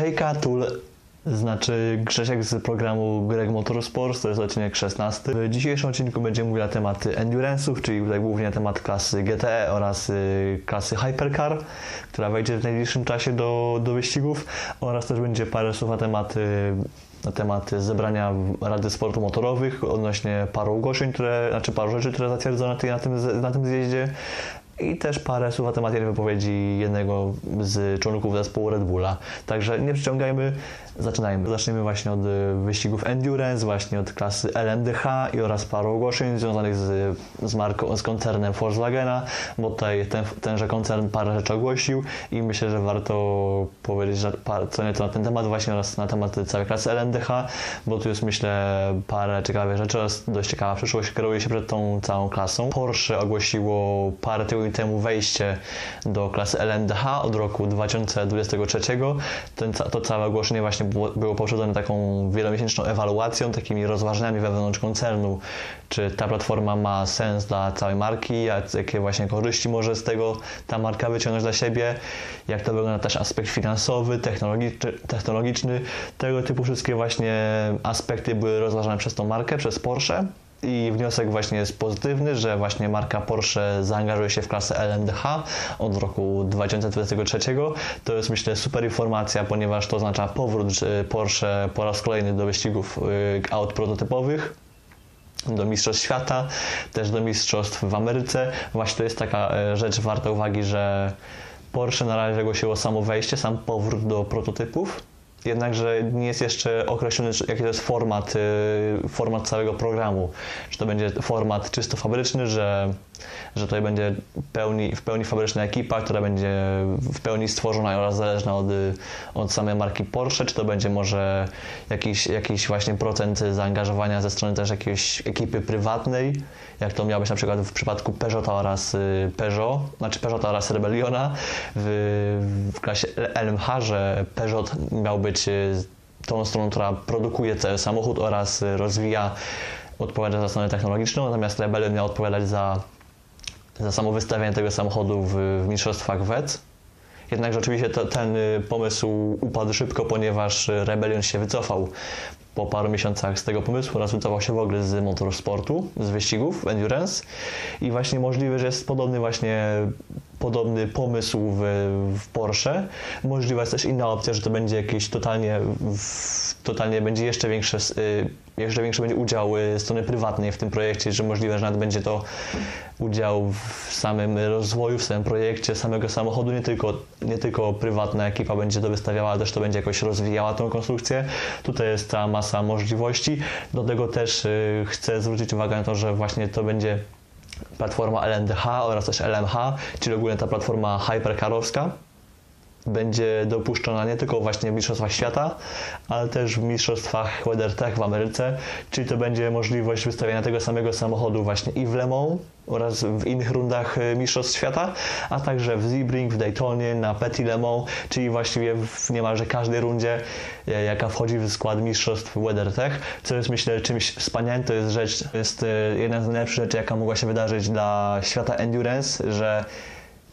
Hejka, Tul, znaczy Grzesiek z programu Greg Motorsports, to jest odcinek 16. W dzisiejszym odcinku będziemy mówić na tematy endurance'ów, czyli tutaj głównie na temat klasy GTE oraz y, klasy Hypercar, która wejdzie w najbliższym czasie do, do wyścigów oraz też będzie parę słów na tematy na temat zebrania Rady Sportu Motorowych odnośnie paru ogłoszeń, które, znaczy paru rzeczy, które zatwierdzono na na tym, na tym zjeździe i też parę słów na temat wypowiedzi jednego z członków zespołu Red Bulla. Także nie przyciągajmy, zaczynajmy. Zaczniemy właśnie od wyścigów Endurance, właśnie od klasy LMDH i oraz paru ogłoszeń związanych z, z marką, z koncernem Volkswagena, bo tutaj ten, tenże koncern parę rzeczy ogłosił i myślę, że warto powiedzieć że par, co nieco na ten temat właśnie oraz na temat całej klasy LMDH, bo tu jest myślę parę ciekawych rzeczy oraz dość ciekawa przyszłość kieruje się przed tą całą klasą. Porsche ogłosiło parę tygodni temu wejście do klasy LMDH od roku 2023. Ten, to całe ogłoszenie właśnie było, było poprzedzone taką wielomiesięczną ewaluacją, takimi rozważaniami wewnątrz koncernu, czy ta platforma ma sens dla całej marki, jakie właśnie korzyści może z tego ta marka wyciągnąć dla siebie, jak to wygląda też aspekt finansowy, technologiczny, technologiczny? Tego typu wszystkie właśnie aspekty były rozważane przez tą markę, przez Porsche i wniosek właśnie jest pozytywny, że właśnie marka Porsche zaangażuje się w klasę LMDH od roku 2023. To jest myślę super informacja, ponieważ to oznacza powrót Porsche po raz kolejny do wyścigów y, aut prototypowych do Mistrzostw Świata, też do Mistrzostw w Ameryce. Właśnie to jest taka e, rzecz warta uwagi, że Porsche na razie ogłosiło samo wejście, sam powrót do prototypów jednakże nie jest jeszcze określony, jaki to jest format, y, format całego programu. Czy to będzie format czysto fabryczny, że, że tutaj będzie pełni, w pełni fabryczna ekipa, która będzie w pełni stworzona oraz zależna od, od samej marki Porsche, czy to będzie może jakiś, jakiś właśnie procent zaangażowania ze strony też jakiejś ekipy prywatnej, jak to miało być na przykład w przypadku Peugeota oraz y, Peugeot, znaczy Peugeota oraz Rebelliona? W, w klasie LMH, że Peugeot miał być y, tą stroną, która produkuje cały samochód oraz y, rozwija, odpowiada za stronę technologiczną, natomiast Rebellion miał odpowiadać za, za samo wystawianie tego samochodu w, w mistrzostwach WEC. Jednakże oczywiście to, ten pomysł upadł szybko, ponieważ Rebellion się wycofał po paru miesiącach z tego pomysłu oraz wycofał się w ogóle z motorsportu, z wyścigów, endurance i właśnie możliwe, że jest podobny właśnie podobny pomysł w, w Porsche. Możliwa jest też inna opcja, że to będzie jakieś totalnie, w, totalnie będzie jeszcze większe, y, jeszcze większy będzie udział y, strony prywatnej w tym projekcie, że możliwe, że nawet będzie to udział w samym rozwoju, w samym projekcie samego samochodu, nie tylko, nie tylko prywatna ekipa będzie to wystawiała, ale też to będzie jakoś rozwijała tą konstrukcję. Tutaj jest ta masa możliwości. Do tego też y, chcę zwrócić uwagę na to, że właśnie to będzie platforma LNDH oraz też LMH, czyli ogólnie ta platforma hypercarowska będzie dopuszczona nie tylko właśnie w Mistrzostwach Świata, ale też w Mistrzostwach WeatherTech w Ameryce, czyli to będzie możliwość wystawiania tego samego samochodu właśnie i w Le Mans oraz w innych rundach e, Mistrzostw Świata, a także w Sebring, w Daytonie, na Petit Le Mans, czyli właściwie w niemalże każdej rundzie, e, jaka wchodzi w skład Mistrzostw WeatherTech, co jest myślę czymś wspaniałym, to jest rzecz, to jest e, jedna z najlepszych rzeczy, jaka mogła się wydarzyć dla świata endurance, że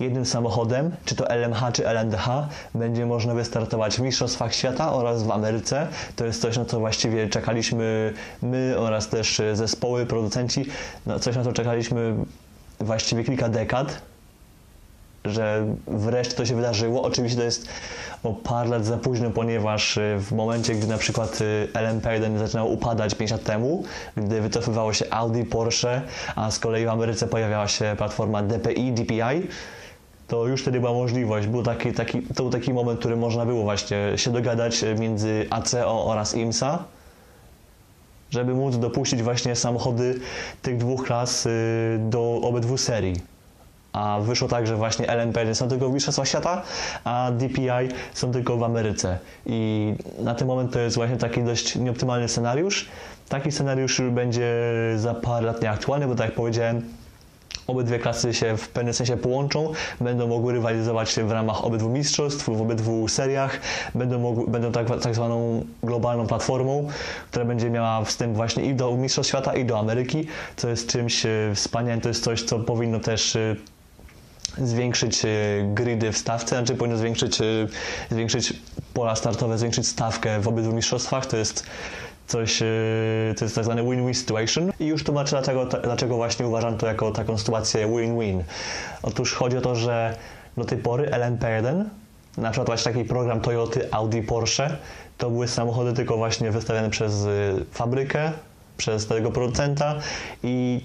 jednym samochodem, czy to LMH, czy LNDH, będzie można wystartować w Mistrzostwach Świata oraz w Ameryce. To jest coś, na co właściwie czekaliśmy my oraz też zespoły, producenci, no coś, na co czekaliśmy właściwie kilka dekad, że wreszcie to się wydarzyło. Oczywiście to jest o parę lat za późno, ponieważ w momencie, gdy na przykład LMP1 zaczynał upadać 5 lat temu, gdy wycofywało się Audi, Porsche, a z kolei w Ameryce pojawiała się platforma DPI, DPI, to już wtedy była możliwość. Był taki, taki, to był taki moment, w którym można było właśnie się dogadać między ACO oraz IMSA, żeby móc dopuścić właśnie samochody tych dwóch klas y, do obydwu serii. A wyszło tak, że właśnie LMP są tylko w Mistrzostwach Świata, a DPI są tylko w Ameryce. I na ten moment to jest właśnie taki dość nieoptymalny scenariusz. Taki scenariusz będzie za parę lat nieaktualny, bo tak jak powiedziałem, obydwie klasy się w pewnym sensie połączą, będą mogły rywalizować w ramach obydwu mistrzostw, w obydwu seriach, będą, mogły, będą tak, tak zwaną globalną platformą, która będzie miała wstęp właśnie i do Mistrzostw Świata, i do Ameryki, co jest czymś e, wspaniałym, to jest coś, co powinno też e, zwiększyć e, gridy w stawce, znaczy powinno zwiększyć, zwiększyć pola startowe, zwiększyć stawkę w obydwu mistrzostwach. To jest coś, e, to jest tak zwany win-win situation i już tłumaczę dlaczego, dlaczego właśnie uważam to jako taką sytuację win-win. Otóż chodzi o to, że do tej pory LMP1, na przykład właśnie taki program Toyoty, Audi, Porsche, to były samochody tylko właśnie wystawiane przez y, fabrykę, przez tego producenta i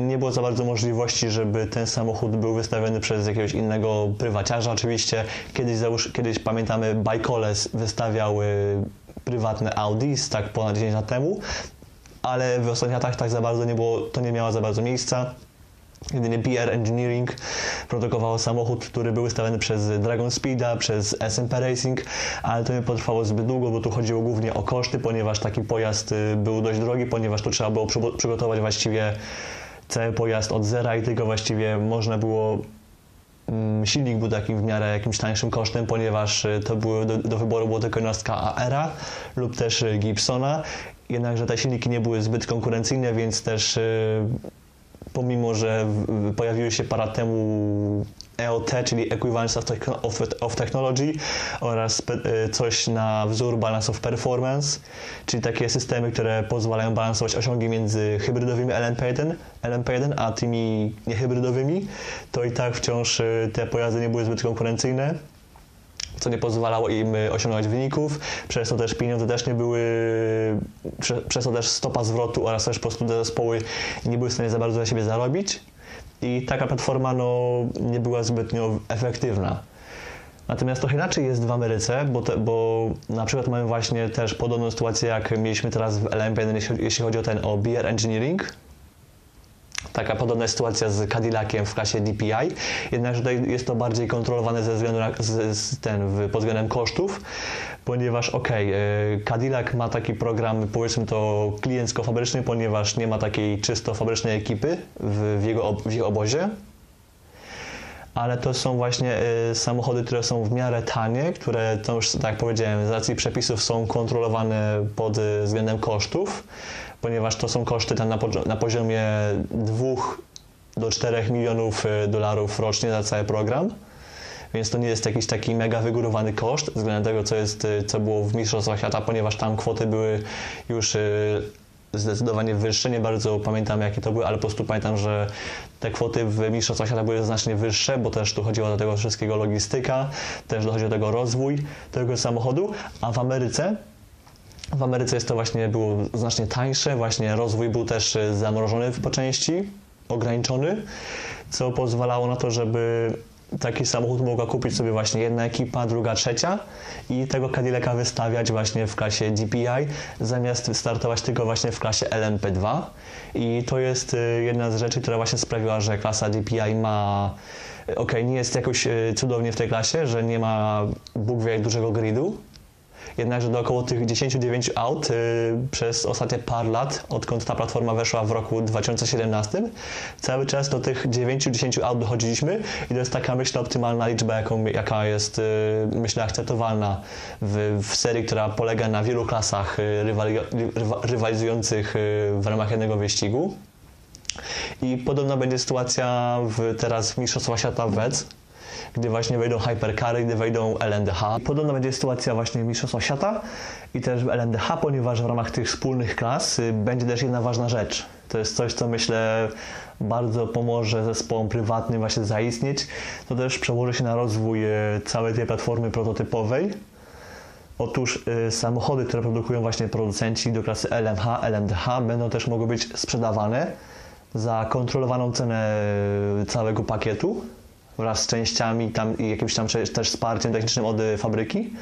nie było za bardzo możliwości, żeby ten samochód był wystawiony przez jakiegoś innego prywaciarza. Oczywiście kiedyś, kiedyś pamiętamy, Bajkoles wystawiały prywatne Audi, tak ponad 10 lat temu, ale w ostatnich latach tak za bardzo nie było, to nie miało za bardzo miejsca. Jedynie BR Engineering produkowało samochód, który był wystawiony przez Dragon Speeda, przez SMP Racing, ale to nie potrwało zbyt długo, bo tu chodziło głównie o koszty, ponieważ taki pojazd y, był dość drogi, ponieważ tu trzeba było przygotować właściwie cały pojazd od zera i tylko właściwie można było silnik był takim w miarę jakimś tańszym kosztem, ponieważ y, to do, do wyboru było tylko jednostka AERA lub też y, Gibsona, jednakże te silniki nie były zbyt konkurencyjne, więc też pomimo, że pojawiły się parę temu EOT, czyli Equivalence of, of Technology oraz e, coś na wzór Balance of Performance, czyli takie systemy, które pozwalają balansować osiągi między hybrydowymi LMP1, LMP1 a tymi niehybrydowymi, to i tak wciąż e, te pojazdy nie były zbyt konkurencyjne co nie pozwalało im y, osiągnąć wyników, przez to też pieniądze też nie były, przez to też stopa zwrotu oraz też po prostu zespoły nie były w stanie za bardzo za siebie zarobić i taka platforma no, nie była zbytnio efektywna. Natomiast trochę inaczej jest w Ameryce, bo, te, bo na przykład mamy właśnie też podobną sytuację, jak mieliśmy teraz w LMP1, jeśli, jeśli chodzi o ten o BR Engineering, taka podobna sytuacja z Cadillaciem w klasie DPI, jednak tutaj jest to bardziej kontrolowane ze względu na, z, z ten, pod względem kosztów, ponieważ ok, e, Cadillac ma taki program powiedzmy to kliencko-fabryczny, ponieważ nie ma takiej czysto fabrycznej ekipy w, w, jego, w obozie, ale to są właśnie y, samochody, które są w miarę tanie, które to już tak jak powiedziałem, z racji przepisów są kontrolowane pod względem kosztów ponieważ to są koszty tam na, na poziomie 2 do 4 milionów e, dolarów rocznie za cały program. Więc to nie jest jakiś taki mega wygórowany koszt względem tego, co, jest, e, co było w Mistrzostwach Świata, ponieważ tam kwoty były już e, zdecydowanie wyższe. Nie bardzo pamiętam, jakie to były, ale po prostu pamiętam, że te kwoty w Mistrzostwach Świata były znacznie wyższe, bo też tu chodziło do tego wszystkiego logistyka, też dochodzi do tego rozwój tego samochodu, a w Ameryce w Ameryce jest to właśnie było znacznie tańsze, właśnie rozwój był też e, zamrożony po części, ograniczony, co pozwalało na to, żeby taki samochód mogła kupić sobie właśnie jedna ekipa, druga, trzecia i tego Cadillaca wystawiać właśnie w klasie DPI, zamiast startować tylko właśnie w klasie LMP2 i to jest e, jedna z rzeczy, która właśnie sprawiła, że klasa DPI ma e, ok, nie jest jakoś cudownie w tej klasie, że nie ma Bóg wie jak dużego gridu, Jednakże do około tych 10-9 aut y, przez ostatnie par lat, odkąd ta platforma weszła w roku 2017, cały czas do tych 9-10 aut dochodziliśmy i to jest taka myślę optymalna liczba, jaką, jaka jest y, myślę akceptowalna w, w serii, która polega na wielu klasach y, rywali, rywalizujących y, w ramach jednego wyścigu. I podobna będzie sytuacja w, teraz w Mistrzostwach Świata w WEC, gdy właśnie wejdą hypercary, gdy wejdą LNDH. Podobna będzie sytuacja właśnie w Mistrzostwach Świata i też w LNDH, ponieważ w ramach tych wspólnych klas y, będzie też jedna ważna rzecz. To jest coś, co myślę bardzo pomoże zespołom prywatnym właśnie zaistnieć. To też przełoży się na rozwój y, całej tej platformy prototypowej. Otóż y, samochody, które produkują właśnie producenci do klasy LMH, LMDH będą też mogły być sprzedawane za kontrolowaną cenę całego pakietu wraz z częściami tam i jakimś tam też wsparciem technicznym od y, fabryki,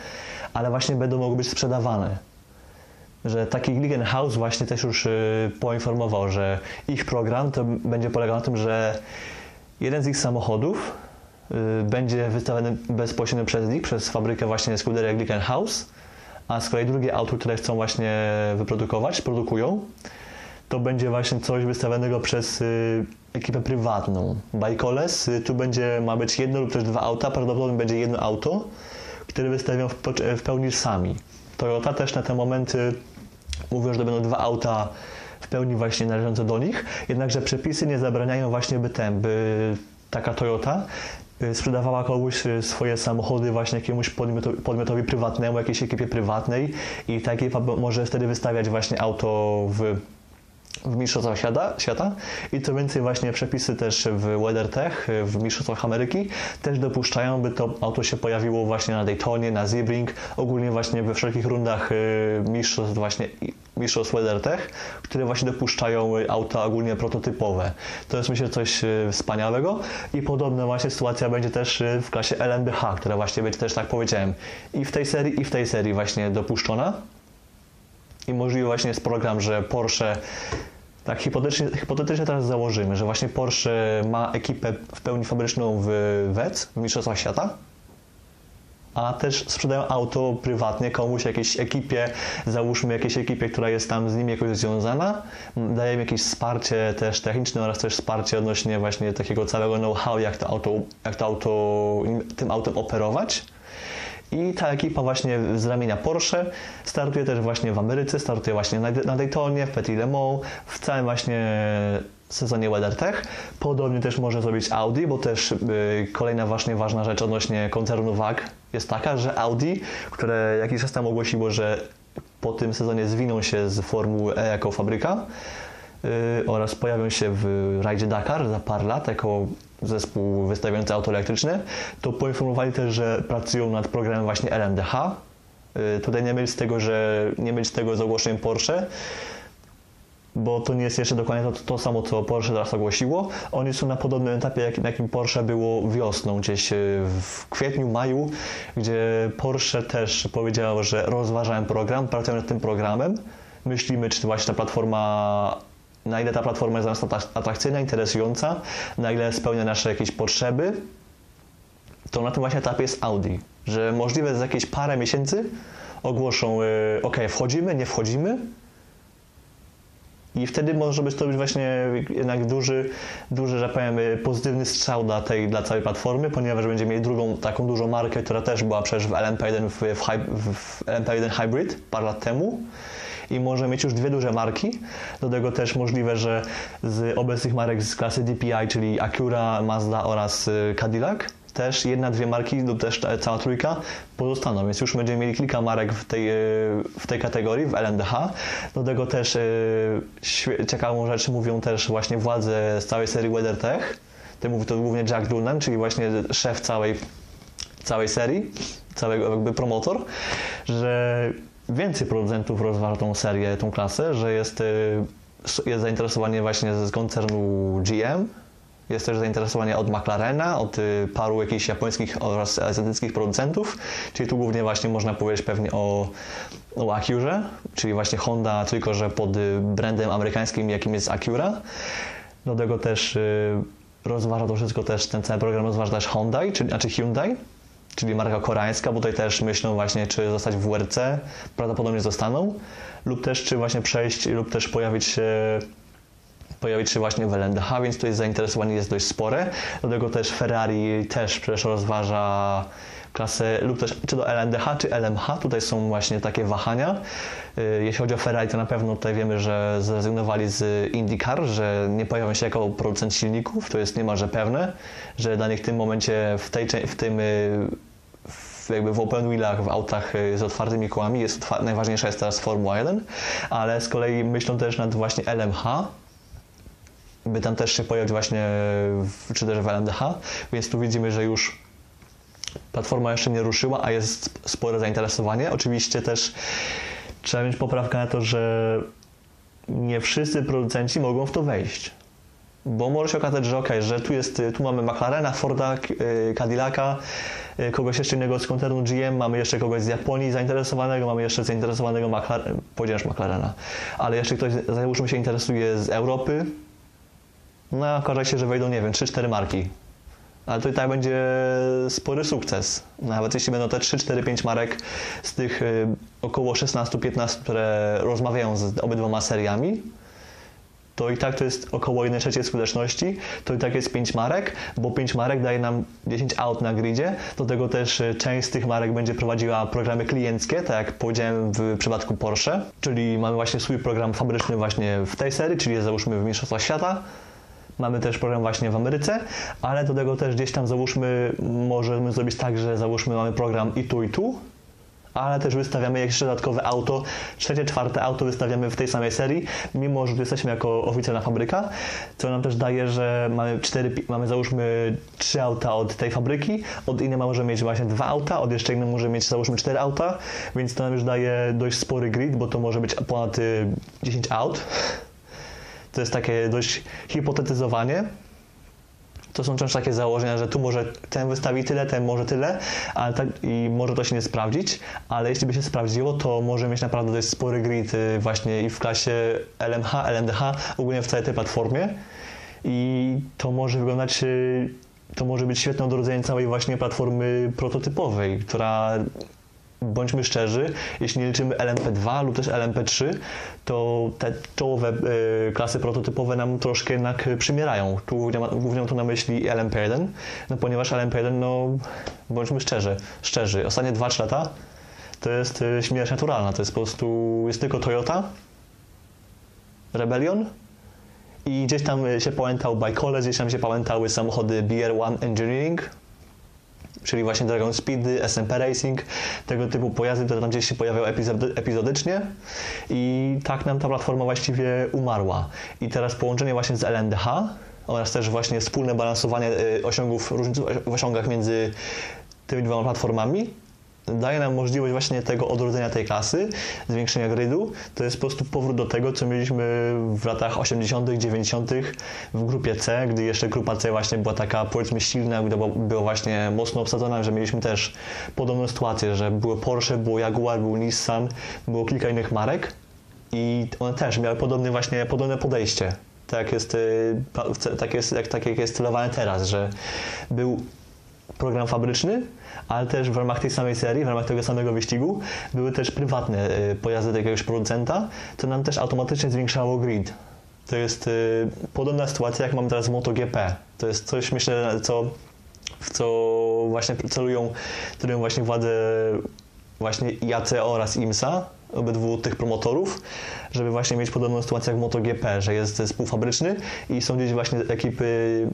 ale właśnie będą mogły być sprzedawane. Że taki Glickenhaus właśnie też już y, poinformował, że ich program to będzie polegał na tym, że jeden z ich samochodów y, będzie wystawiony bezpośrednio przez nich, przez fabrykę właśnie Scuderia Glickenhaus, a z kolei drugie auto, które chcą właśnie wyprodukować, produkują, to będzie właśnie coś wystawionego przez y, ekipę prywatną. Bajkoles, y, tu będzie, ma być jedno lub też dwa auta, prawdopodobnie będzie jedno auto, które wystawią w, w pełni sami. Toyota też na ten moment y, mówią, że będą dwa auta w pełni właśnie należące do nich, jednakże przepisy nie zabraniają właśnie by ten, by taka Toyota y, sprzedawała komuś swoje samochody właśnie jakiemuś podmiotowi, podmiotowi prywatnemu, jakiejś ekipie prywatnej i ta ekipa może wtedy wystawiać właśnie auto w w Mistrzostwach świata, świata i co więcej właśnie przepisy też w WeatherTech, w Mistrzostwach Ameryki też dopuszczają, by to auto się pojawiło właśnie na Daytonie, na Sebring, ogólnie właśnie we wszelkich rundach y, mistrzostw właśnie mistrzostw WeatherTech, które właśnie dopuszczają auta ogólnie prototypowe. To jest myślę coś y, wspaniałego i podobna właśnie sytuacja będzie też y, w klasie LMDH, która właśnie będzie też tak powiedziałem i w tej serii i w tej serii właśnie dopuszczona i możliwy właśnie jest program, że Porsche tak, hipotetycznie, hipotetycznie teraz założymy, że właśnie Porsche ma ekipę w pełni fabryczną w WEC, w Mistrzostwach Świata, a też sprzedają auto prywatnie komuś, jakiejś ekipie, załóżmy jakiejś ekipie, która jest tam z nimi jakoś związana, daje im jakieś wsparcie też techniczne oraz też wsparcie odnośnie właśnie takiego całego know-how, jak to auto, jak to auto, tym autem operować. I ta ekipa właśnie z ramienia Porsche startuje też właśnie w Ameryce, startuje właśnie na Daytonie, w Petit Le Mans, w całym właśnie sezonie WeatherTech. Podobnie też może zrobić Audi, bo też yy, kolejna właśnie ważna rzecz odnośnie koncernu WAG jest taka, że Audi, które jakiś czas temu ogłosiło, że po tym sezonie zwiną się z Formuły E jako fabryka oraz pojawią się w rajdzie Dakar za parę lat jako zespół wystawiający auto elektryczne, to poinformowali też, że pracują nad programem właśnie LMDH. Y, tutaj nie mylić z tego, że nie mylić z tego z ogłoszeniem Porsche, bo to nie jest jeszcze dokładnie to, to samo, co Porsche teraz ogłosiło. Oni są na podobnym etapie, jak, na jakim Porsche było wiosną, gdzieś y, w kwietniu, maju, gdzie Porsche też powiedziało, że rozważałem program, pracują nad tym programem. Myślimy, czy właśnie ta platforma na ile ta platforma jest dla nas atrakcyjna, interesująca, na ile spełnia nasze jakieś potrzeby, to na tym właśnie etapie jest Audi, że możliwe za jakieś parę miesięcy ogłoszą, yy, ok, wchodzimy, nie wchodzimy, i wtedy może być to być właśnie jednak duży, duży, że powiem, y, pozytywny strzał dla, tej, dla całej platformy, ponieważ będziemy mieli drugą taką dużą markę, która też była przecież w LMP1, w, w, w LMP1 Hybrid parę lat temu i może mieć już dwie duże marki. Do tego też możliwe, że z obecnych marek z klasy DPI, czyli Acura, Mazda oraz y, Cadillac, też jedna, dwie marki lub też cała trójka pozostaną, więc już będziemy mieli kilka marek w tej, y, w tej kategorii, w LMDH. Do tego też y, ciekawą rzecz mówią też właśnie władze z całej serii WeatherTech. To mówi to głównie Jack Dunan, czyli właśnie szef całej, całej serii, całego jakby promotor, że więcej producentów rozważa tą serię, tą klasę, że jest, y, jest zainteresowanie właśnie z koncernu GM, jest też zainteresowanie od McLarena, od y, paru jakichś japońskich oraz azjatyckich producentów, czyli tu głównie właśnie można powiedzieć pewnie o, o Acurze, czyli właśnie Honda, tylko że pod brandem amerykańskim, jakim jest Acura. Do tego też y, rozważa to wszystko też, ten cały program rozważa też Hyundai, czyli, znaczy Hyundai, czyli marka koreańska, bo tutaj też myślą właśnie, czy zostać w WRC, prawdopodobnie zostaną, lub też czy właśnie przejść, lub też pojawić się pojawić się właśnie w LNDH, więc tutaj zainteresowanie jest dość spore. Do tego też Ferrari też przecież rozważa klasę lub też czy do LNDH, czy LMH. Tutaj są właśnie takie wahania. Y, jeśli chodzi o Ferrari, to na pewno tutaj wiemy, że zrezygnowali z IndyCar, że nie pojawią się jako producent silników. To jest niemalże pewne, że dla nich w tym momencie, w, tej, w tym y, jakby w open wheelach, w autach y, z otwartymi kołami jest najważniejsza jest teraz Formuła 1, ale z kolei myślą też nad właśnie LMH, by tam też się pojawić właśnie, w, czy też w LMDH, więc tu widzimy, że już platforma jeszcze nie ruszyła, a jest spore zainteresowanie. Oczywiście też trzeba mieć poprawkę na to, że nie wszyscy producenci mogą w to wejść. Bo może się okazać, że ok, że tu jest, tu mamy McLarena, Forda, y, Cadillaca, y, kogoś jeszcze innego z koncernu GM, mamy jeszcze kogoś z Japonii zainteresowanego, mamy jeszcze zainteresowanego McLaren, McLarena, ale jeszcze ktoś, załóżmy się interesuje z Europy, no okaże się, że wejdą, nie wiem, 3-4 marki. Ale to i tak będzie spory sukces. Nawet jeśli będą te 3, 4, 5 marek z tych y, około 16-15, które rozmawiają z obydwoma seriami, to i tak to jest około 1 trzeciej skuteczności, to i tak jest 5 marek, bo 5 marek daje nam 10 aut na gridzie, do tego też y, część z tych marek będzie prowadziła programy klienckie, tak jak powiedziałem w przypadku Porsche, czyli mamy właśnie swój program fabryczny właśnie w tej serii, czyli załóżmy w Mistrzostwach Świata, Mamy też program właśnie w Ameryce, ale do tego też gdzieś tam załóżmy, możemy zrobić tak, że załóżmy mamy program i tu, i tu, ale też wystawiamy jeszcze dodatkowe auto, trzecie, czwarte auto wystawiamy w tej samej serii, mimo że tu jesteśmy jako oficjalna fabryka, co nam też daje, że mamy cztery, mamy załóżmy trzy auta od tej fabryki, od innej możemy mieć właśnie dwa auta, od jeszcze innej możemy mieć załóżmy cztery auta, więc to nam już daje dość spory grid, bo to może być ponad 10 y, aut. To jest takie dość hipotetyzowanie, to są często takie założenia, że tu może ten wystawi tyle, ten może tyle, ale tak, i może to się nie sprawdzić, ale jeśli by się sprawdziło, to może mieć naprawdę dość spory grid y, właśnie i w klasie LMH, LMDH, ogólnie w całej tej platformie. I to może wyglądać y, to może być świetne odrodzenie całej właśnie platformy prototypowej, która bądźmy szczerzy, jeśli nie liczymy LMP2 lub też LMP3, to te czołowe y, klasy prototypowe nam troszkę jednak przymierają. Tu głównie mam tu na myśli LMP1, no ponieważ LMP1, no bądźmy szczerzy, szczerzy, ostatnie 2-3 lata to jest y, śmierć naturalna, to jest po prostu, jest tylko Toyota, Rebellion i gdzieś tam się pamiętał Bajkole, gdzieś tam się pamiętały samochody BR1 Engineering, czyli właśnie Dragon Speedy, SMP Racing, tego typu pojazdy, które tam gdzieś się epizody, epizodycznie i tak nam ta platforma właściwie umarła. I teraz połączenie właśnie z LNDH oraz też właśnie wspólne balansowanie y, osiągów, różnic w osiągach między tymi dwoma platformami daje nam możliwość właśnie tego odrodzenia tej klasy, zwiększenia gridu. To jest po prostu powrót do tego, co mieliśmy w latach 80., 90. w grupie C, gdy jeszcze grupa C właśnie była taka powiedzmy silna, gdy była właśnie mocno obsadzona, że mieliśmy też podobną sytuację, że było Porsche, było Jaguar, był Nissan, było kilka innych marek i one też miały podobne właśnie, podobne podejście. Tak jest, y, tak jest, jak, tak jak jest celowane teraz, że był program fabryczny, ale też w ramach tej samej serii, w ramach tego samego wyścigu były też prywatne y, pojazdy jakiegoś producenta, co nam też automatycznie zwiększało grid. To jest y, podobna sytuacja, jak mamy teraz w MotoGP. To jest coś, myślę, co, w co właśnie celują, celują właśnie władze właśnie IAC oraz IMSA, obydwu tych promotorów, żeby właśnie mieć podobną sytuację jak w MotoGP, że jest zespół fabryczny i są gdzieś właśnie ekipy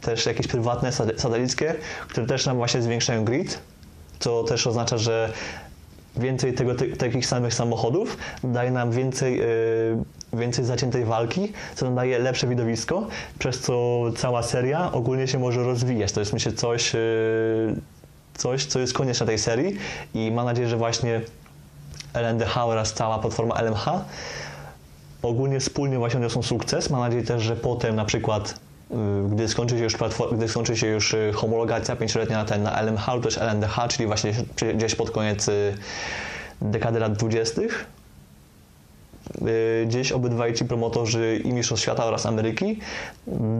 też jakieś prywatne, satelickie, które też nam właśnie zwiększają grid, co też oznacza, że więcej tego, takich samych samochodów daje nam więcej, yy, więcej zaciętej walki, co nam daje lepsze widowisko, przez co cała seria ogólnie się może rozwijać. To jest myślę coś, yy, coś co jest konieczne tej serii i mam nadzieję, że właśnie LNDH oraz cała platforma LMH ogólnie wspólnie właśnie niosą sukces. Mam nadzieję też, że potem na przykład gdy skończy się już, gdy skończy się już y, homologacja pięcioletnia na ten na LMH lub też LNDH, czyli właśnie gdzieś pod koniec y, dekady lat dwudziestych, gdzieś obydwaj ci promotorzy i Mistrzostw Świata oraz Ameryki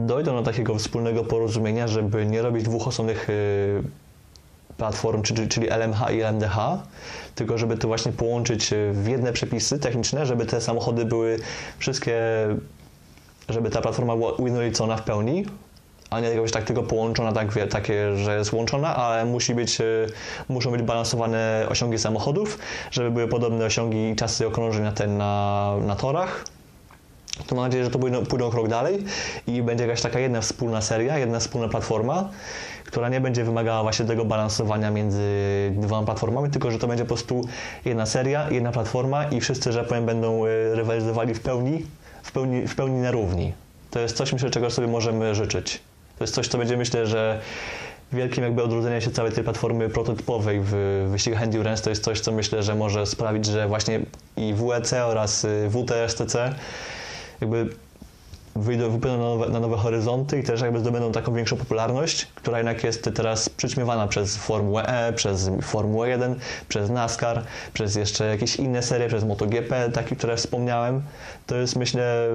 dojdą do takiego wspólnego porozumienia, żeby nie robić dwóch osobnych platform, czyli LMH i LMDH, tylko żeby to właśnie połączyć w jedne przepisy techniczne, żeby te samochody były wszystkie żeby ta platforma była ujednolicona w pełni, a nie jakoś tak tylko połączona, tak, wie, takie, że jest łączona, ale musi być, e, muszą być balansowane osiągi samochodów, żeby były podobne osiągi i czasy okrążeń na, ten, na, na torach. To mam nadzieję, że to pójdą, pójdą krok dalej i będzie jakaś taka jedna wspólna seria, jedna wspólna platforma, która nie będzie wymagała właśnie tego balansowania między dwoma platformami, tylko że to będzie po prostu jedna seria, jedna platforma i wszyscy, że powiem, będą e, rywalizowali w pełni w pełni, w pełni na równi. To jest coś, myślę, czego sobie możemy życzyć. To jest coś, co będzie, myślę, że wielkim jakby odrodzeniem się całej tej platformy prototypowej w wyścigach Endurance to jest coś, co myślę, że może sprawić, że właśnie i WEC oraz y, WTSTC jakby wyjdą, na nowe, na nowe horyzonty i też jakby zdobędą taką większą popularność, która jednak jest teraz przyćmiewana przez Formułę E, przez Formułę 1, przez NASCAR, przez jeszcze jakieś inne serie, przez MotoGP, takie, które wspomniałem. To jest myślę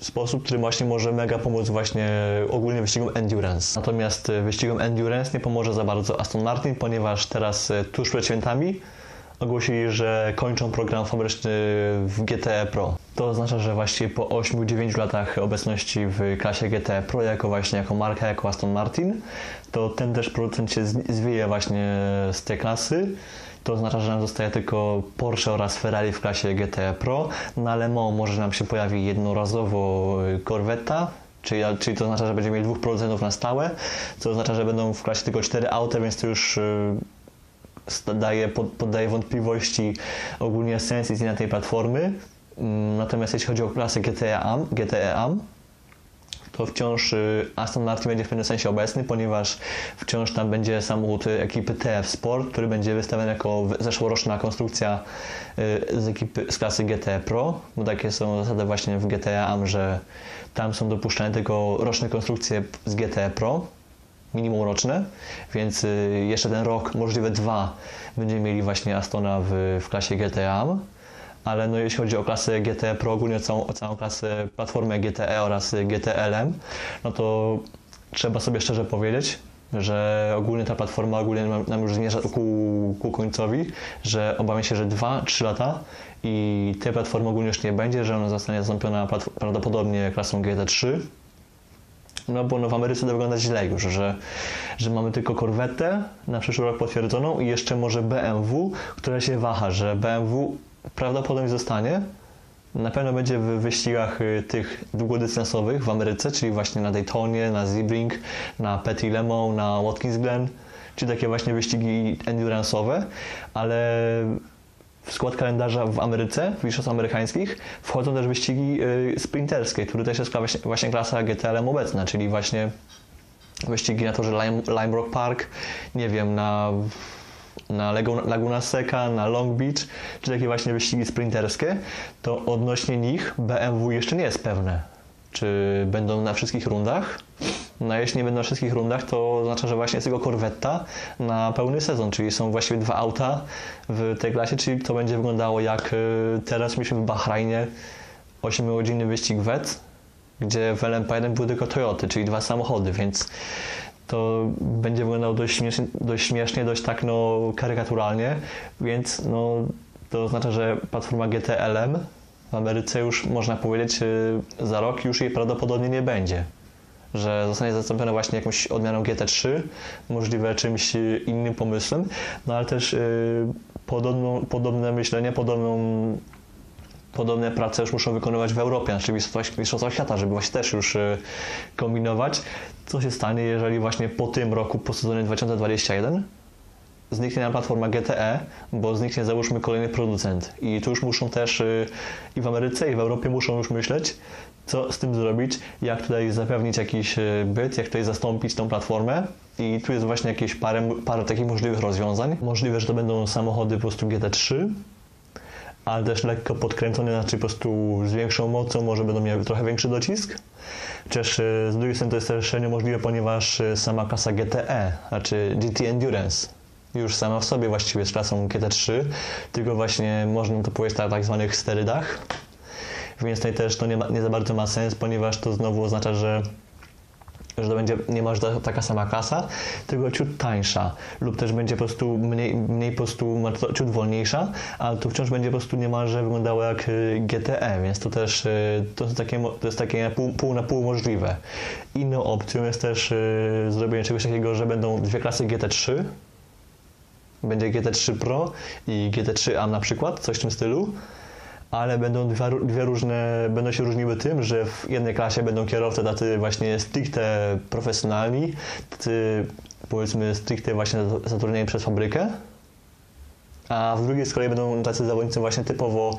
sposób, który właśnie może mega pomóc właśnie ogólnie wyścigom endurance. Natomiast wyścigom endurance nie pomoże za bardzo Aston Martin, ponieważ teraz tuż przed świętami ogłosili, że kończą program fabryczny w GTE Pro. To oznacza, że właściwie po 8-9 latach obecności w klasie GTE Pro, jako właśnie jako marka, jako Aston Martin, to ten też producent się zwieje właśnie z tej klasy. To oznacza, że nam zostaje tylko Porsche oraz Ferrari w klasie GTE Pro. Na Le Mans może nam się pojawi jednorazowo Corvetta, Czyli, czyli to oznacza, że będziemy mieli dwóch producentów na stałe, co oznacza, że będą w klasie tylko cztery auta, więc to już y, daje, poddaje wątpliwości ogólnie sens istnienia tej platformy. Mm, natomiast jeśli chodzi o klasę GTE AM, AM to wciąż y, Aston Martin będzie w pewnym sensie obecny, ponieważ wciąż tam będzie samochód ekipy TF Sport, który będzie wystawiony jako zeszłoroczna konstrukcja y, z ekipy z klasy GT Pro, bo takie są zasady właśnie w GTA AM, że tam są dopuszczane tylko roczne konstrukcje z GT Pro, minimum roczne, więc y, jeszcze ten rok, możliwe dwa, będziemy mieli właśnie Astona w, w klasie GTA ale no jeśli chodzi o klasę GT Pro, ogólnie całą, całą klasę platformę GTE oraz GTLM, no to trzeba sobie szczerze powiedzieć, że ogólnie ta platforma ogólnie nam już zmierza ku, ku końcowi, że obawiam się, że 2-3 lata i tej platformy ogólnie już nie będzie, że ona zostanie zastąpiona prawdopodobnie klasą GT3. No bo no w Ameryce to wygląda źle już, że, że mamy tylko korwetę na przyszły rok potwierdzoną i jeszcze może BMW, która się waha, że BMW prawdopodobnie zostanie. Na pewno będzie w wyścigach y, tych długodystansowych w Ameryce, czyli właśnie na Daytonie, na Sebring, na Petit Le Mans, na Watkins Glen, czyli takie właśnie wyścigi endurance'owe, ale w skład kalendarza w Ameryce, w mistrzostwach amerykańskich, wchodzą też wyścigi y, sprinterskie, które też jest właśnie klasa GTLM obecna, czyli właśnie wyścigi na torze Lime, Lime Rock Park, nie wiem, na na Laguna Seca, na Long Beach, czy takie właśnie wyścigi sprinterskie, to odnośnie nich BMW jeszcze nie jest pewne. Czy będą na wszystkich rundach? No jeśli nie będą na wszystkich rundach, to oznacza, że właśnie jest tylko korwetta na pełny sezon, czyli są właściwie dwa auta w tej klasie, czyli to będzie wyglądało jak y, teraz mieliśmy w Bahrajnie 8-godzinny wyścig WET, gdzie w LMP1 były tylko Toyoty, czyli dwa samochody, więc to będzie wyglądało dość śmiesznie, dość, śmiesznie, dość tak no, karykaturalnie, więc no, to oznacza, że platforma GTLM w Ameryce już można powiedzieć y, za rok już jej prawdopodobnie nie będzie. Że zostanie zastąpiona właśnie jakąś odmianą GT3, możliwe czymś innym pomysłem, no ale też yy, podobną, podobne myślenie, podobną podobne prace już muszą wykonywać w Europie, znaczy Mistrzostwach Świata, żeby właśnie też już y, kombinować. Co się stanie, jeżeli właśnie po tym roku, po sezonie 2021 zniknie na platforma GTE, bo zniknie załóżmy kolejny producent i tu już muszą też y, i w Ameryce i w Europie muszą już myśleć, co z tym zrobić, jak tutaj zapewnić jakiś y, byt, jak tutaj zastąpić tą platformę i tu jest właśnie jakieś parę, parę takich możliwych rozwiązań. Możliwe, że to będą samochody po prostu GT3, ale też lekko podkręcone, znaczy po prostu z większą mocą, może będą miały trochę większy docisk. Chociaż e, z drugiej strony to jest też niemożliwe, ponieważ e, sama klasa GTE, znaczy GT Endurance, już sama w sobie właściwie jest klasą GT3, tylko właśnie można to powiedzieć na tak zwanych sterydach. Więc tutaj też to nie, ma, nie za bardzo ma sens, ponieważ to znowu oznacza, że że to będzie niemalże taka sama klasa, tylko ciut tańsza lub też będzie po prostu mniej, mniej po prostu ciut wolniejsza, ale to wciąż będzie po prostu niemalże wyglądało jak y, GTE, więc to też y, to jest takie, to jest takie pół, pół na pół możliwe. Inną opcją jest też y, zrobienie czegoś takiego, że będą dwie klasy GT3, będzie GT3 Pro i GT3 A na przykład, coś w tym stylu ale będą dwie, dwie, różne, będą się różniły tym, że w jednej klasie będą kierowcy tacy właśnie stricte profesjonalni, tacy powiedzmy stricte właśnie zatrudnieni przez fabrykę, a w drugiej z kolei będą tacy zawodnicy właśnie typowo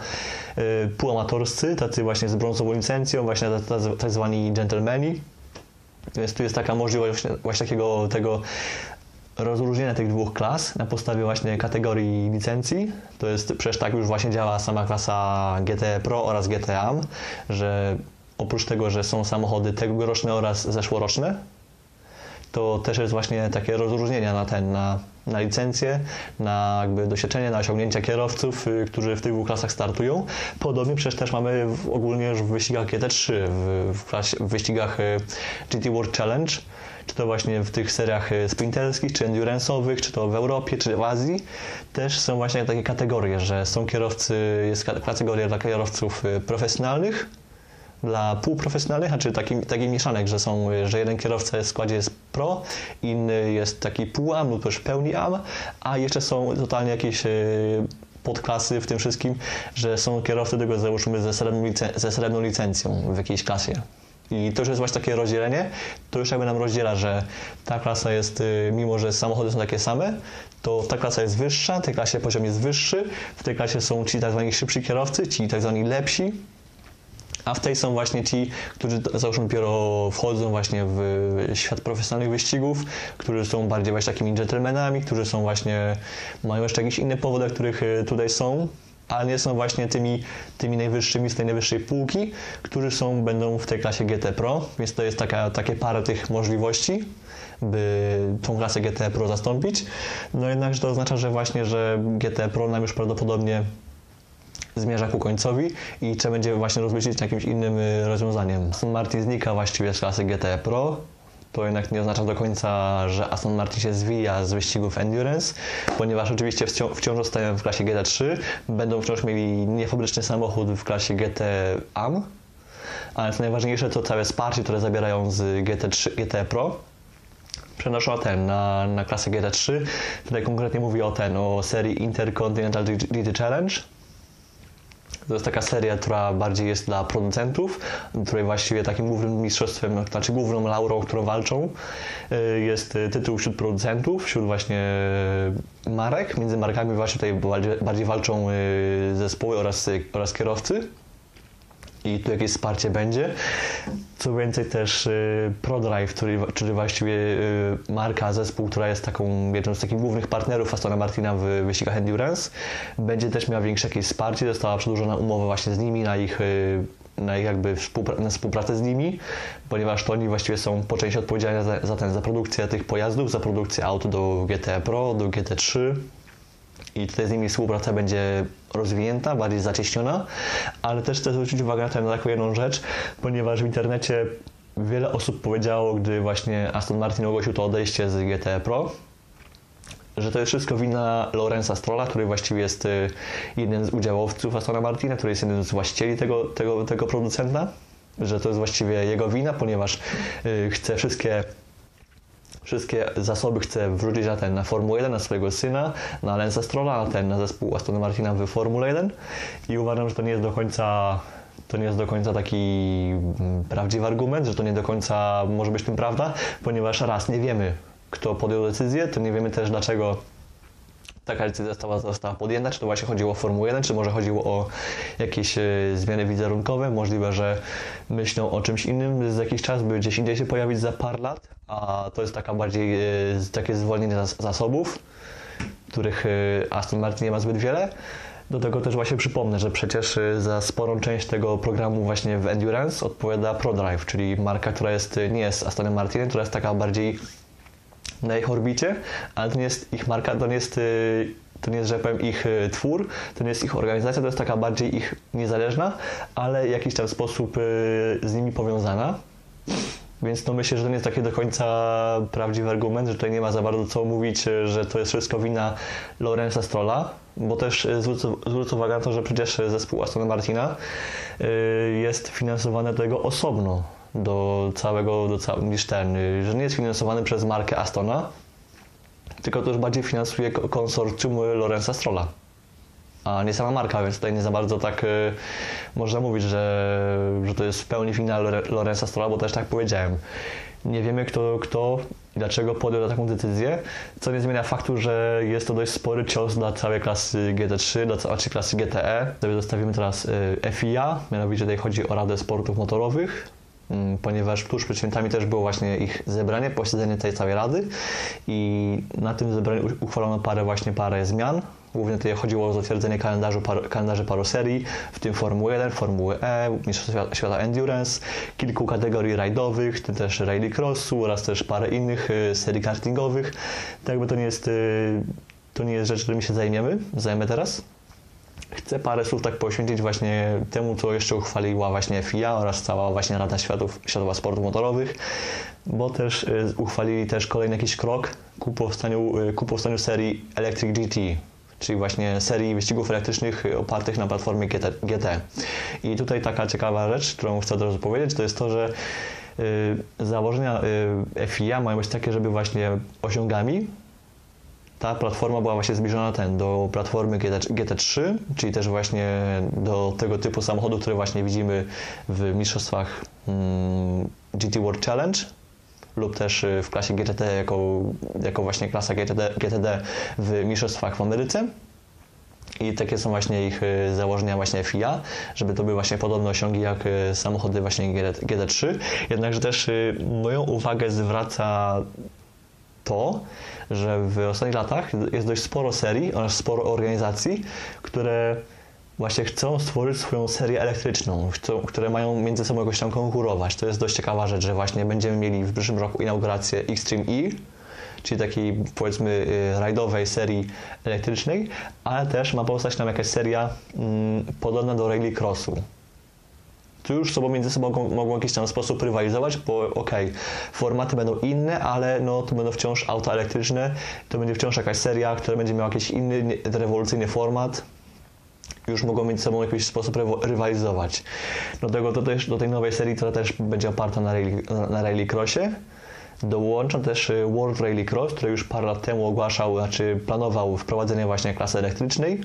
y, półamatorscy, tacy właśnie z brązową licencją, właśnie tak zwani gentlemani. Więc tu jest taka możliwość właśnie, właśnie takiego tego rozróżnienia tych dwóch klas na podstawie właśnie kategorii licencji. To jest przecież tak już właśnie działa sama klasa GT Pro oraz GT AM, że oprócz tego, że są samochody tegoroczne oraz zeszłoroczne, to też jest właśnie takie rozróżnienia na ten, na, na licencję, na jakby doświadczenie, na osiągnięcia kierowców, y, którzy w tych dwóch klasach startują. Podobnie przecież też mamy w, ogólnie już w wyścigach GT3, w, w, klasie, w wyścigach y, GT World Challenge, czy to właśnie w tych seriach e, sprinterskich, czy endurance'owych, czy to w Europie, czy w Azji, też są właśnie takie kategorie, że są kierowcy, jest kategoria dla kierowców e, profesjonalnych, dla półprofesjonalnych, znaczy taki, taki mieszanek, że są, e, że jeden kierowca w składzie jest pro, inny jest taki pół-am lub też pełni am, a jeszcze są totalnie jakieś podklasy w tym wszystkim, że są kierowcy tego załóżmy ze srebrną, ze srebrną licencją w jakiejś klasie. I to już jest właśnie takie rozdzielenie, to już jakby nam rozdziela, że ta klasa jest, y, mimo że samochody są takie same, to ta klasa jest wyższa, w tej klasie poziom jest wyższy, w tej klasie są ci tak zwani szybsi kierowcy, ci tak zwani lepsi, a w tej są właśnie ci, którzy załóżmy dopiero wchodzą właśnie w świat profesjonalnych wyścigów, którzy są bardziej właśnie takimi gentlemanami, którzy są właśnie, mają jeszcze jakieś inne powody, których y, tutaj są, ale nie są właśnie tymi, tymi najwyższymi z tej najwyższej półki, którzy są, będą w tej klasie GT Pro, więc to jest taka, takie parę tych możliwości, by tą klasę GT Pro zastąpić. No jednakże to oznacza, że właśnie, że GT Pro nam już prawdopodobnie zmierza ku końcowi i trzeba będzie właśnie rozmyślić jakimś innym y, rozwiązaniem. Martin znika właściwie z klasy GT Pro, to jednak nie oznacza do końca, że Aston Martin się zwija z wyścigów Endurance, ponieważ oczywiście wciąż zostają w klasie GT3, będą wciąż mieli niefabryczny samochód w klasie GT AM, ale co najważniejsze to całe wsparcie, które zabierają z GT3, GT Pro, przenoszą ten na, na klasę GT3. Tutaj konkretnie mówię o ten, o serii Intercontinental GT Challenge, to jest taka seria, która bardziej jest dla producentów, której właściwie takim głównym mistrzostwem, znaczy główną laurą, którą walczą, y, jest tytuł wśród producentów, wśród właśnie marek. Między markami właśnie tutaj bardziej, walczą y, zespoły oraz, oraz kierowcy i tu jakieś wsparcie będzie. Co więcej też y, ProDrive, który, czyli właściwie y, marka, zespół, która jest taką jedną z takich głównych partnerów Astona Martina w wyścigach Endurance, będzie też miała większe jakieś wsparcie. Została przedłużona umowa właśnie z nimi na ich y, na ich jakby współpra na współpracę z nimi, ponieważ to oni właściwie są po części odpowiedzialni za, za, ten, za produkcję tych pojazdów, za produkcję aut do GT Pro, do GT3, i tutaj z nimi współpraca będzie rozwinięta, bardziej zacieśniona, ale też chcę zwrócić uwagę na, na taką jedną rzecz, ponieważ w internecie wiele osób powiedziało, gdy właśnie Aston Martin ogłosił to odejście z GT Pro, że to jest wszystko wina Lorenza Strolla, który właściwie jest y, jednym z udziałowców Astona Martina, który jest jednym z właścicieli tego, tego, tego producenta, że to jest właściwie jego wina, ponieważ y, chce wszystkie wszystkie zasoby chce wrzucić na ten, na Formułę 1, na swojego syna, na Lensa Strolla, na ten, na zespół Astona Martina w Formule 1 i uważam, że to nie jest do końca to nie jest do końca taki mm, prawdziwy argument, że to nie do końca może być tym prawda, ponieważ raz nie wiemy, kto podjął decyzję, to nie wiemy też dlaczego taka decyzja została, została podjęta, czy to właśnie chodziło o Formułę 1, czy może chodziło o jakieś e, zmiany wizerunkowe, możliwe, że myślą o czymś innym za jakiś czas, by gdzieś indziej się pojawić za parę lat, a to jest taka bardziej e, takie zwolnienie zasobów, których e, Aston Martin nie ma zbyt wiele. Do tego też właśnie przypomnę, że przecież za sporą część tego programu właśnie w Endurance odpowiada ProDrive, czyli marka, która jest, nie jest Astonem Martinem, która jest taka bardziej na ich orbicie, ale to nie jest ich marka, to nie jest, y, to nie jest, że powiem, ich y, twór, to nie jest ich organizacja, to jest taka bardziej ich niezależna, ale w jakiś tam sposób y, z nimi powiązana. Więc no myślę, że to nie jest taki do końca prawdziwy argument, że tutaj nie ma za bardzo co mówić, że to jest wszystko wina Lorenza Strolla, bo też zwrócę uwagę na to, że przecież zespół Aston Martina jest finansowany do tego osobno do całego, do cał niż ten, że nie jest finansowany przez markę Astona, tylko to już bardziej finansuje konsorcjum Lorenza Strolla, a nie sama marka, więc tutaj nie za bardzo tak y, można mówić, że, że to jest w pełni wina Lorenza Strolla, bo też tak powiedziałem. Nie wiemy kto, kto i dlaczego podjął taką decyzję, co nie zmienia faktu, że jest to dość spory cios dla całej klasy GT3, dla całej klasy GTE. Zostawimy teraz y, FIA, mianowicie tutaj chodzi o Radę Sportów Motorowych, ponieważ tuż przed świętami też było właśnie ich zebranie, posiedzenie tej całej rady i na tym zebraniu uchwalono parę właśnie parę zmian. Głównie tutaj chodziło o zatwierdzenie kalendarzu, par, kalendarzy paroserii, w tym Formuły 1, Formuły E, Mistrzostwa Świata Endurance, kilku kategorii rajdowych, w tym też rallycrossu oraz też parę innych y, serii kartingowych. Tak jakby to nie jest, y, to nie jest rzecz, którymi się zajmiemy, zajmę teraz. Chcę parę słów tak poświęcić właśnie temu, co jeszcze uchwaliła właśnie FIA oraz cała właśnie Rada Światów, Światowa Sportów Motorowych, bo też y, uchwalili też kolejny jakiś krok ku powstaniu, y, ku powstaniu serii Electric GT, czyli właśnie serii wyścigów elektrycznych opartych na platformie GT. I tutaj taka ciekawa rzecz, którą chcę od razu powiedzieć, to jest to, że y, założenia y, FIA mają być takie, żeby właśnie osiągami ta platforma była właśnie zbliżona ten, do platformy GT, GT3, czyli też właśnie do tego typu samochodu, które właśnie widzimy w mistrzostwach mm, GT World Challenge lub też y, w klasie GTD jako, jako właśnie klasa GTD, GTD w mistrzostwach w Ameryce. I takie są właśnie ich y, założenia właśnie FIA, żeby to były właśnie podobne osiągi jak y, samochody właśnie GT3. Jednakże też moją uwagę zwraca to, że w ostatnich latach jest dość sporo serii oraz sporo organizacji, które właśnie chcą stworzyć swoją serię elektryczną, które mają między sobą jakoś tam konkurować. To jest dość ciekawa rzecz, że właśnie będziemy mieli w przyszłym roku inaugurację Extreme E, czyli takiej powiedzmy y, rajdowej serii elektrycznej, ale też ma powstać nam jakaś seria mm, podobna do Rallycrossu. Już sobą między sobą mogą, mogą w jakiś tam sposób rywalizować, bo okej, okay, formaty będą inne, ale no to będą wciąż auta elektryczne, to będzie wciąż jakaś seria, która będzie miała jakiś inny, rewolucyjny format, już mogą między sobą w jakiś sposób rywalizować. Do tego to też, do tej nowej serii, która też będzie oparta na, rally, na rallycrossie, dołącza też y, World Rallycross, który już parę lat temu ogłaszał, znaczy planował wprowadzenie właśnie klasy elektrycznej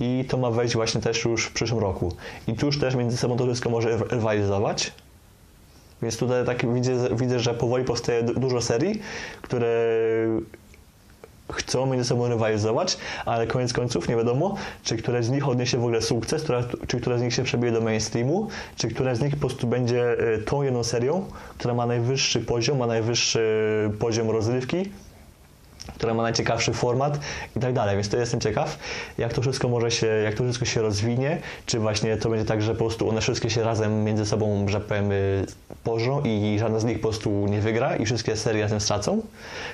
i to ma wejść właśnie też już w przyszłym roku. I tu już też między sobą to wszystko może rywalizować. Więc tutaj tak widzę, widzę, że powoli powstaje dużo serii, które chcą między sobą rywalizować, ale koniec końców nie wiadomo, czy które z nich odniesie w ogóle sukces, która, czy które z nich się przebije do mainstreamu, czy które z nich po prostu będzie e, tą jedną serią, która ma najwyższy poziom, ma najwyższy poziom rozrywki, która ma najciekawszy format i tak dalej. Więc to jestem ciekaw, jak to wszystko może się, jak to wszystko się rozwinie, czy właśnie to będzie tak, że po prostu one wszystkie się razem między sobą, że powiem, y, i żadna z nich po prostu nie wygra i wszystkie serie razem stracą,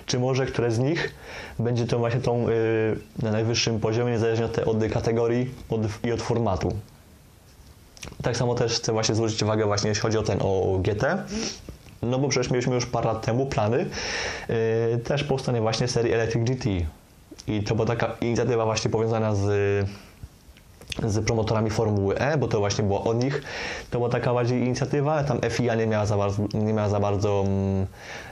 czy może które z nich będzie to właśnie tą yy, na najwyższym poziomie, niezależnie od, te, od kategorii od, i od formatu. Tak samo też chcę właśnie zwrócić uwagę właśnie jeśli chodzi o ten o GT, no bo przecież mieliśmy już parę lat temu plany yy, też powstanie właśnie serii Electric GT. I to była taka inicjatywa właśnie powiązana z z promotorami Formuły E, bo to właśnie było od nich. To była taka bardziej inicjatywa, tam FIA nie miała za bardzo, nie miała za bardzo mm,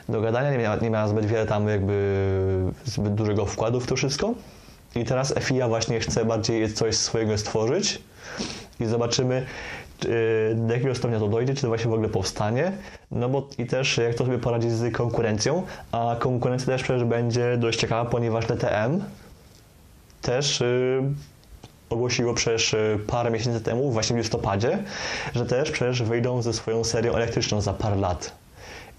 do gadania, nie miała, nie miała zbyt wiele tam jakby zbyt dużego wkładu w to wszystko. I teraz FIA właśnie chce bardziej coś swojego stworzyć i zobaczymy, do jakiego stopnia to dojdzie, czy to właśnie w ogóle powstanie, no bo i też jak to sobie poradzić z konkurencją, a konkurencja też przecież będzie dość ciekawa, ponieważ DTM też yy, ogłosiło przecież y, parę miesięcy temu, właśnie w listopadzie, że też przecież wyjdą ze swoją serią elektryczną za parę lat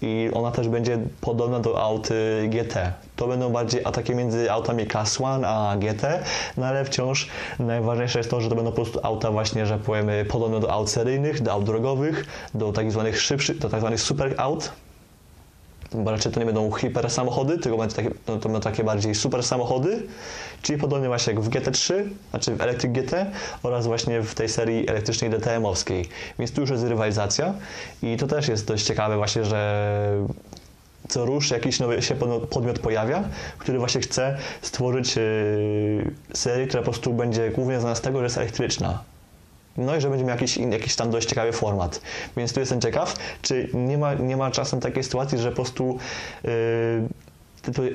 i ona też będzie podobna do aut GT. To będą bardziej ataki między autami Class 1 a GT, no ale wciąż najważniejsze jest to, że to będą po prostu auta właśnie, że powiemy podobne do aut seryjnych, do aut drogowych, do tak zwanych szybszych, do tak zwanych super aut, raczej to nie będą hiper samochody, tylko takie, no, to będą takie bardziej super samochody, czyli podobnie właśnie jak w GT3, znaczy w Electric GT oraz właśnie w tej serii elektrycznej DTM-owskiej. Więc tu już jest rywalizacja i to też jest dość ciekawe właśnie, że co rusz jakiś nowy się podmiot pojawia, który właśnie chce stworzyć yy, serię, która po prostu będzie głównie znana z tego, że jest elektryczna. No i że będzie miał jakiś, jakiś tam dość ciekawy format. Więc tu jestem ciekaw, czy nie ma, nie ma czasem takiej sytuacji, że po prostu yy,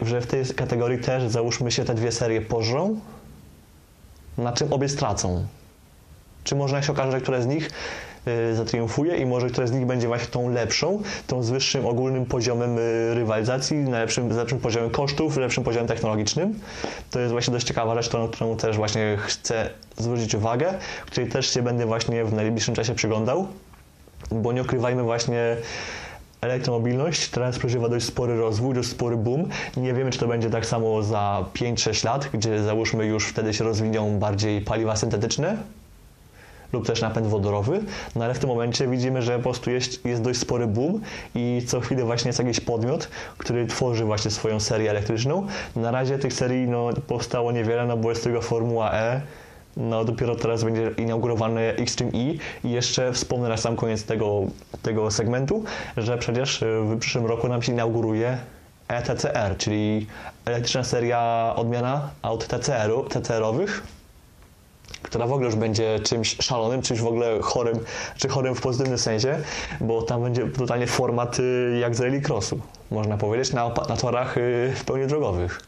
że w tej kategorii też załóżmy się te dwie serie pożrą, na czym obie stracą. Czy można się okaże, że które z nich zatriumfuje i może które z nich będzie właśnie tą lepszą, tą z wyższym ogólnym poziomem y, rywalizacji, na lepszym, z lepszym poziomem kosztów, lepszym poziomem technologicznym. To jest właśnie dość ciekawa rzecz, którą, którą też właśnie chcę zwrócić uwagę, której też się będę właśnie w najbliższym czasie przyglądał, bo nie ukrywajmy właśnie elektromobilność teraz przeżywa dość spory rozwój, dość spory boom. Nie wiemy, czy to będzie tak samo za 5-6 lat, gdzie załóżmy już wtedy się rozwiną bardziej paliwa syntetyczne, lub też napęd wodorowy, no ale w tym momencie widzimy, że po prostu jest, jest dość spory boom i co chwilę właśnie jest jakiś podmiot, który tworzy właśnie swoją serię elektryczną. Na razie tych serii no, powstało niewiele, no bo jest tylko Formuła E, no dopiero teraz będzie inaugurowany Extreme E. I jeszcze wspomnę na sam koniec tego, tego segmentu, że przecież w przyszłym roku nam się inauguruje ETCR, czyli elektryczna seria odmiana aut TCR-owych która w ogóle już będzie czymś szalonym, czymś w ogóle chorym, czy chorym w pozytywnym sensie, bo tam będzie totalnie format y, jak z rallycrossu, można powiedzieć, na, na torach y, w pełni drogowych.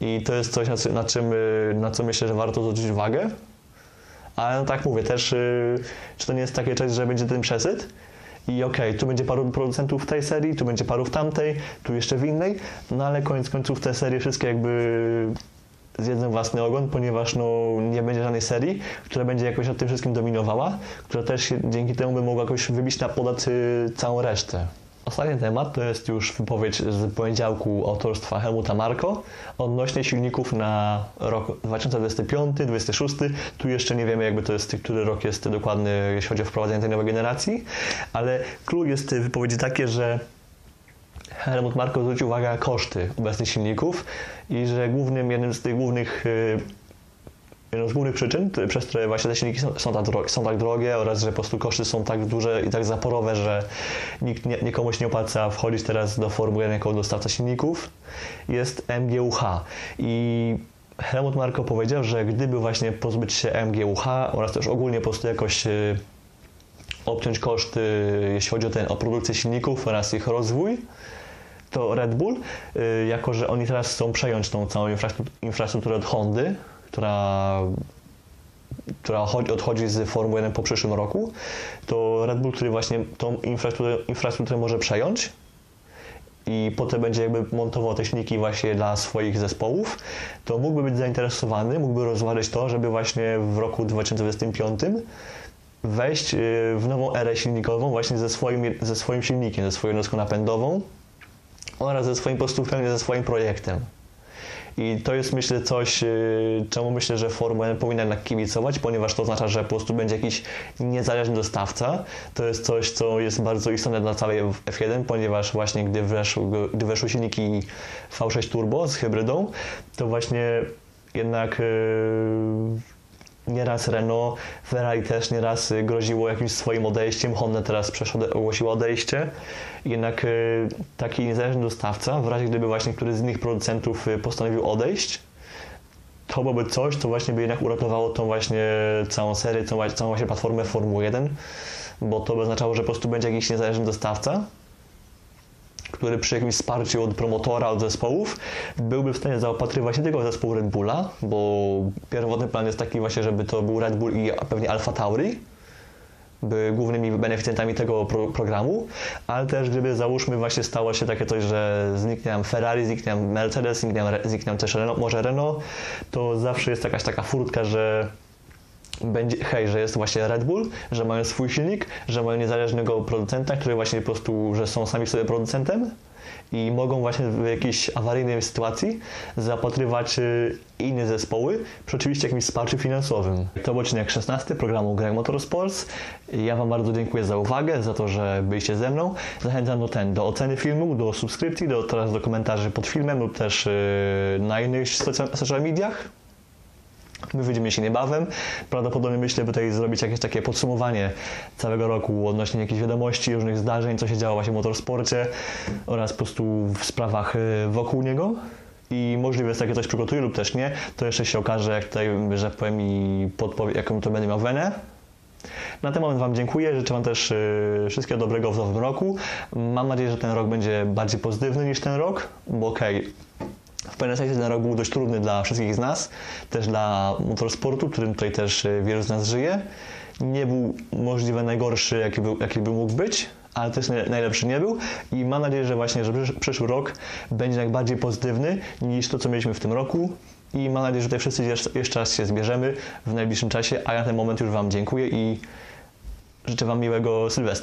I to jest coś, na, czym, y, na co myślę, że warto zwrócić uwagę. Ale no tak mówię, też czy to nie jest takie coś, że będzie ten przesyt i okej, tu będzie paru producentów tej serii, tu będzie paru w tamtej, tu jeszcze w innej, no ale koniec końców te serie wszystkie jakby zjedzą własny ogon, ponieważ no, nie będzie żadnej serii, która będzie jakoś nad tym wszystkim dominowała, która też dzięki temu by mogła jakoś wybić na podat y, całą resztę. Ostatni temat to jest już wypowiedź z poniedziałku autorstwa Helmuta Marko odnośnie silników na rok 2025-2026. Tu jeszcze nie wiemy, jakby to jest, który rok jest dokładny, jeśli chodzi o wprowadzenie tej nowej generacji, ale clue jest wypowiedzi takie, że Helmut Marko zwrócił uwagę na koszty obecnych silników i że głównym, jednym z tych głównych y, jedną z głównych przyczyn, przez które właśnie te silniki są, tak drogie, są tak drogie oraz że po prostu koszty są tak duże i tak zaporowe, że nikt nie, nikomu się nie opłaca wchodzić teraz do Formuły 1 jako dostawca silników, jest MGUH. I Helmut Marko powiedział, że gdyby właśnie pozbyć się MGUH oraz też ogólnie po prostu jakoś y, obciąć koszty, jeśli chodzi o, ten, o produkcję silników oraz ich rozwój, to Red Bull, y, jako że oni teraz chcą przejąć tą całą infrastrukturę, od Hondy, która, która chodzi- odchodzi z Formuły 1 po przyszłym roku, to Red Bull, który właśnie tą infrastrukturę, infrastrukturę może przejąć i potem będzie jakby montował te silniki właśnie dla swoich zespołów, to mógłby być zainteresowany, mógłby rozważyć to, żeby właśnie w roku 2025 wejść y, w nową erę silnikową właśnie ze swoim, ze swoim silnikiem, ze swoją jednostką napędową oraz ze swoim po prostu pełnie ze swoim projektem. I to jest myślę coś, y, czemu myślę, że Formuła 1 powinna jednak kibicować, ponieważ to oznacza, że po prostu będzie jakiś niezależny dostawca. To jest coś, co jest bardzo istotne dla całej F1, ponieważ właśnie gdy weszły, gdy weszły silniki V6 Turbo z hybrydą, to właśnie jednak yy, Nieraz Renault, Ferrari też nieraz y, groziło jakimś swoim odejściem, Honda teraz przeszło, ogłosiła odejście. Jednak y, taki niezależny dostawca, w razie gdyby właśnie któryś z innych producentów y, postanowił odejść, to byłoby coś, co właśnie by jednak uratowało tą właśnie całą serię, całą, właśnie platformę Formuły 1, bo to by oznaczało, że po prostu będzie jakiś niezależny dostawca, który przy jakimś wsparciu od promotora, od zespołów byłby w stanie zaopatrywać nie tylko zespół Red Bulla, bo pierwotny plan jest taki właśnie, żeby to był Red Bull i pewnie Alfa Tauri, by głównymi beneficjentami tego pro programu, ale też gdyby załóżmy właśnie stało się takie coś, że zniknie nam Ferrari, zniknie nam Mercedes, zniknie nam też Renault, może Renault, to zawsze jest jakaś taka furtka, że będzie, hej, że jest właśnie Red Bull, że mają swój silnik, że mają niezależnego producenta, który właśnie po prostu, że są sami sobie producentem i mogą właśnie w jakiejś awaryjnej sytuacji zapatrywać y, inne zespoły przy oczywiście jakimś wsparciu finansowym. To był odcinek 16 programu Greg Motorsports. Ja Wam bardzo dziękuję za uwagę, za to, że byliście ze mną. Zachęcam do, ten, do oceny filmu, do subskrypcji, do, teraz do komentarzy pod filmem lub też y, na innych social, social mediach. My widzimy się niebawem. Prawdopodobnie myślę, by tutaj zrobić jakieś takie podsumowanie całego roku odnośnie jakichś wiadomości, różnych zdarzeń, co się działo właśnie w motorsporcie oraz po prostu w sprawach y, wokół niego. I możliwe jest takie coś przygotuję lub też nie. To jeszcze się okaże, jak tutaj, że powiem i podpowie, jaką to będę miał wenę. Na ten moment Wam dziękuję. Życzę Wam też y, wszystkiego dobrego w nowym roku. Mam nadzieję, że ten rok będzie bardziej pozytywny niż ten rok, bo okej, w pewnym sensie ten rok był dość trudny dla wszystkich z nas, też dla motorsportu, którym tutaj też y, wielu z nas żyje. Nie był możliwie najgorszy, jaki, był, jaki by mógł być, ale też najlepszy nie był i mam nadzieję, że właśnie, że przysz- przyszły rok będzie jak bardziej pozytywny niż to, co mieliśmy w tym roku i mam nadzieję, że tutaj wszyscy jeszcze raz się zbierzemy w najbliższym czasie, a ja na ten moment już Wam dziękuję i życzę Wam miłego Sylwestra.